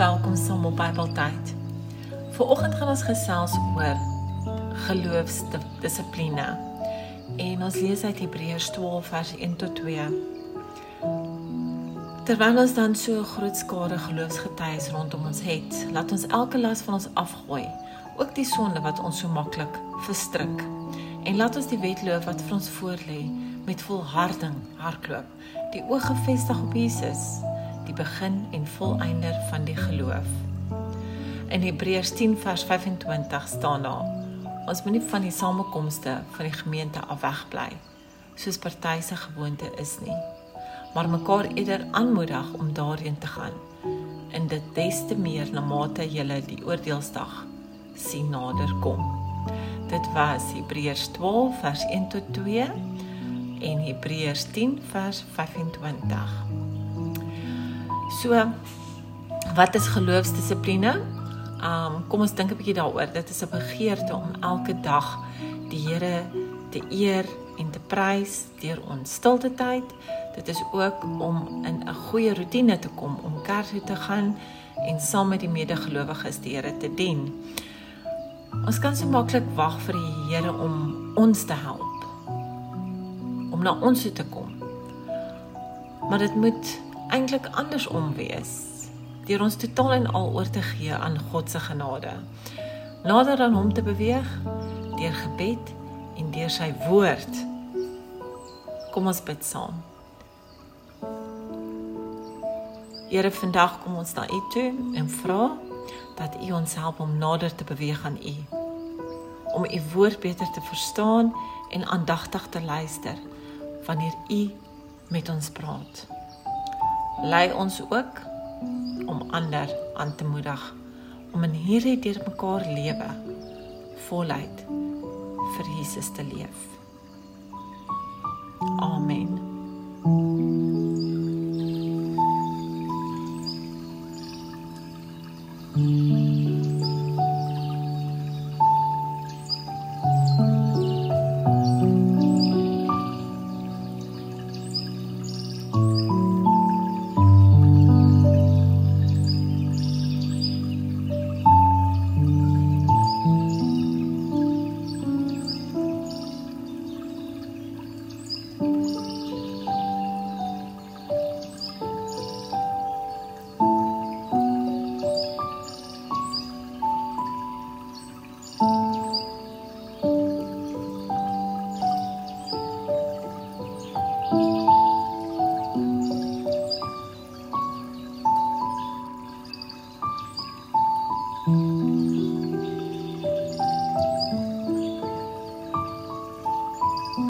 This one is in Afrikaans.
welkom saam op Bybeltyd. Vanoggend gaan ons gesels oor geloofsdissipline. En ons lees uit Hebreërs 12 vers 1 tot 2. Terwyl ons dan so 'n groot skare geloofsgetuies rondom ons het, laat ons elke las van ons afgooi, ook die sonde wat ons so maklik verstrik. En laat ons die wedloop wat vir ons voorlê met volharding hardloop, die oog gefestig op Jesus begin en volëinder van die geloof. In Hebreërs 10 vers 25 staan daar: Ons moenie van die samekomste van die gemeente af wegbly, soos party se gewoonte is nie, maar mekaar eerder aanmoedig om daarheen te gaan. En dit des te meer na mate julle die oordeelsdag sien nader kom. Dit was Hebreërs 12 vers 1 tot 2 en Hebreërs 10 vers 25. So wat is geloofsdissipline? Um kom ons dink 'n bietjie daaroor. Dit is 'n begeerte om elke dag die Here te eer en te prys deur ons stilte tyd. Dit is ook om in 'n goeie rotine te kom om kerk toe te gaan en saam met die medegelowiges die Here te dien. Ons kan so maklik wag vir die Here om ons te help. Om na ons toe te kom. Maar dit moet eintlik andersom wees deur ons totaal en al oor te gee aan God se genade. Nader aan hom te beweeg deur gebed en deur sy woord. Kom ons bid saam. Here, vandag kom ons na U toe en vra dat U ons help om nader te beweeg aan U. Om U woord beter te verstaan en aandagtig te luister wanneer U met ons praat lei ons ook om ander aan te moedig om in hierdie deurmekaar lewe voluit vir Jesus te leef. Amen. 嗯。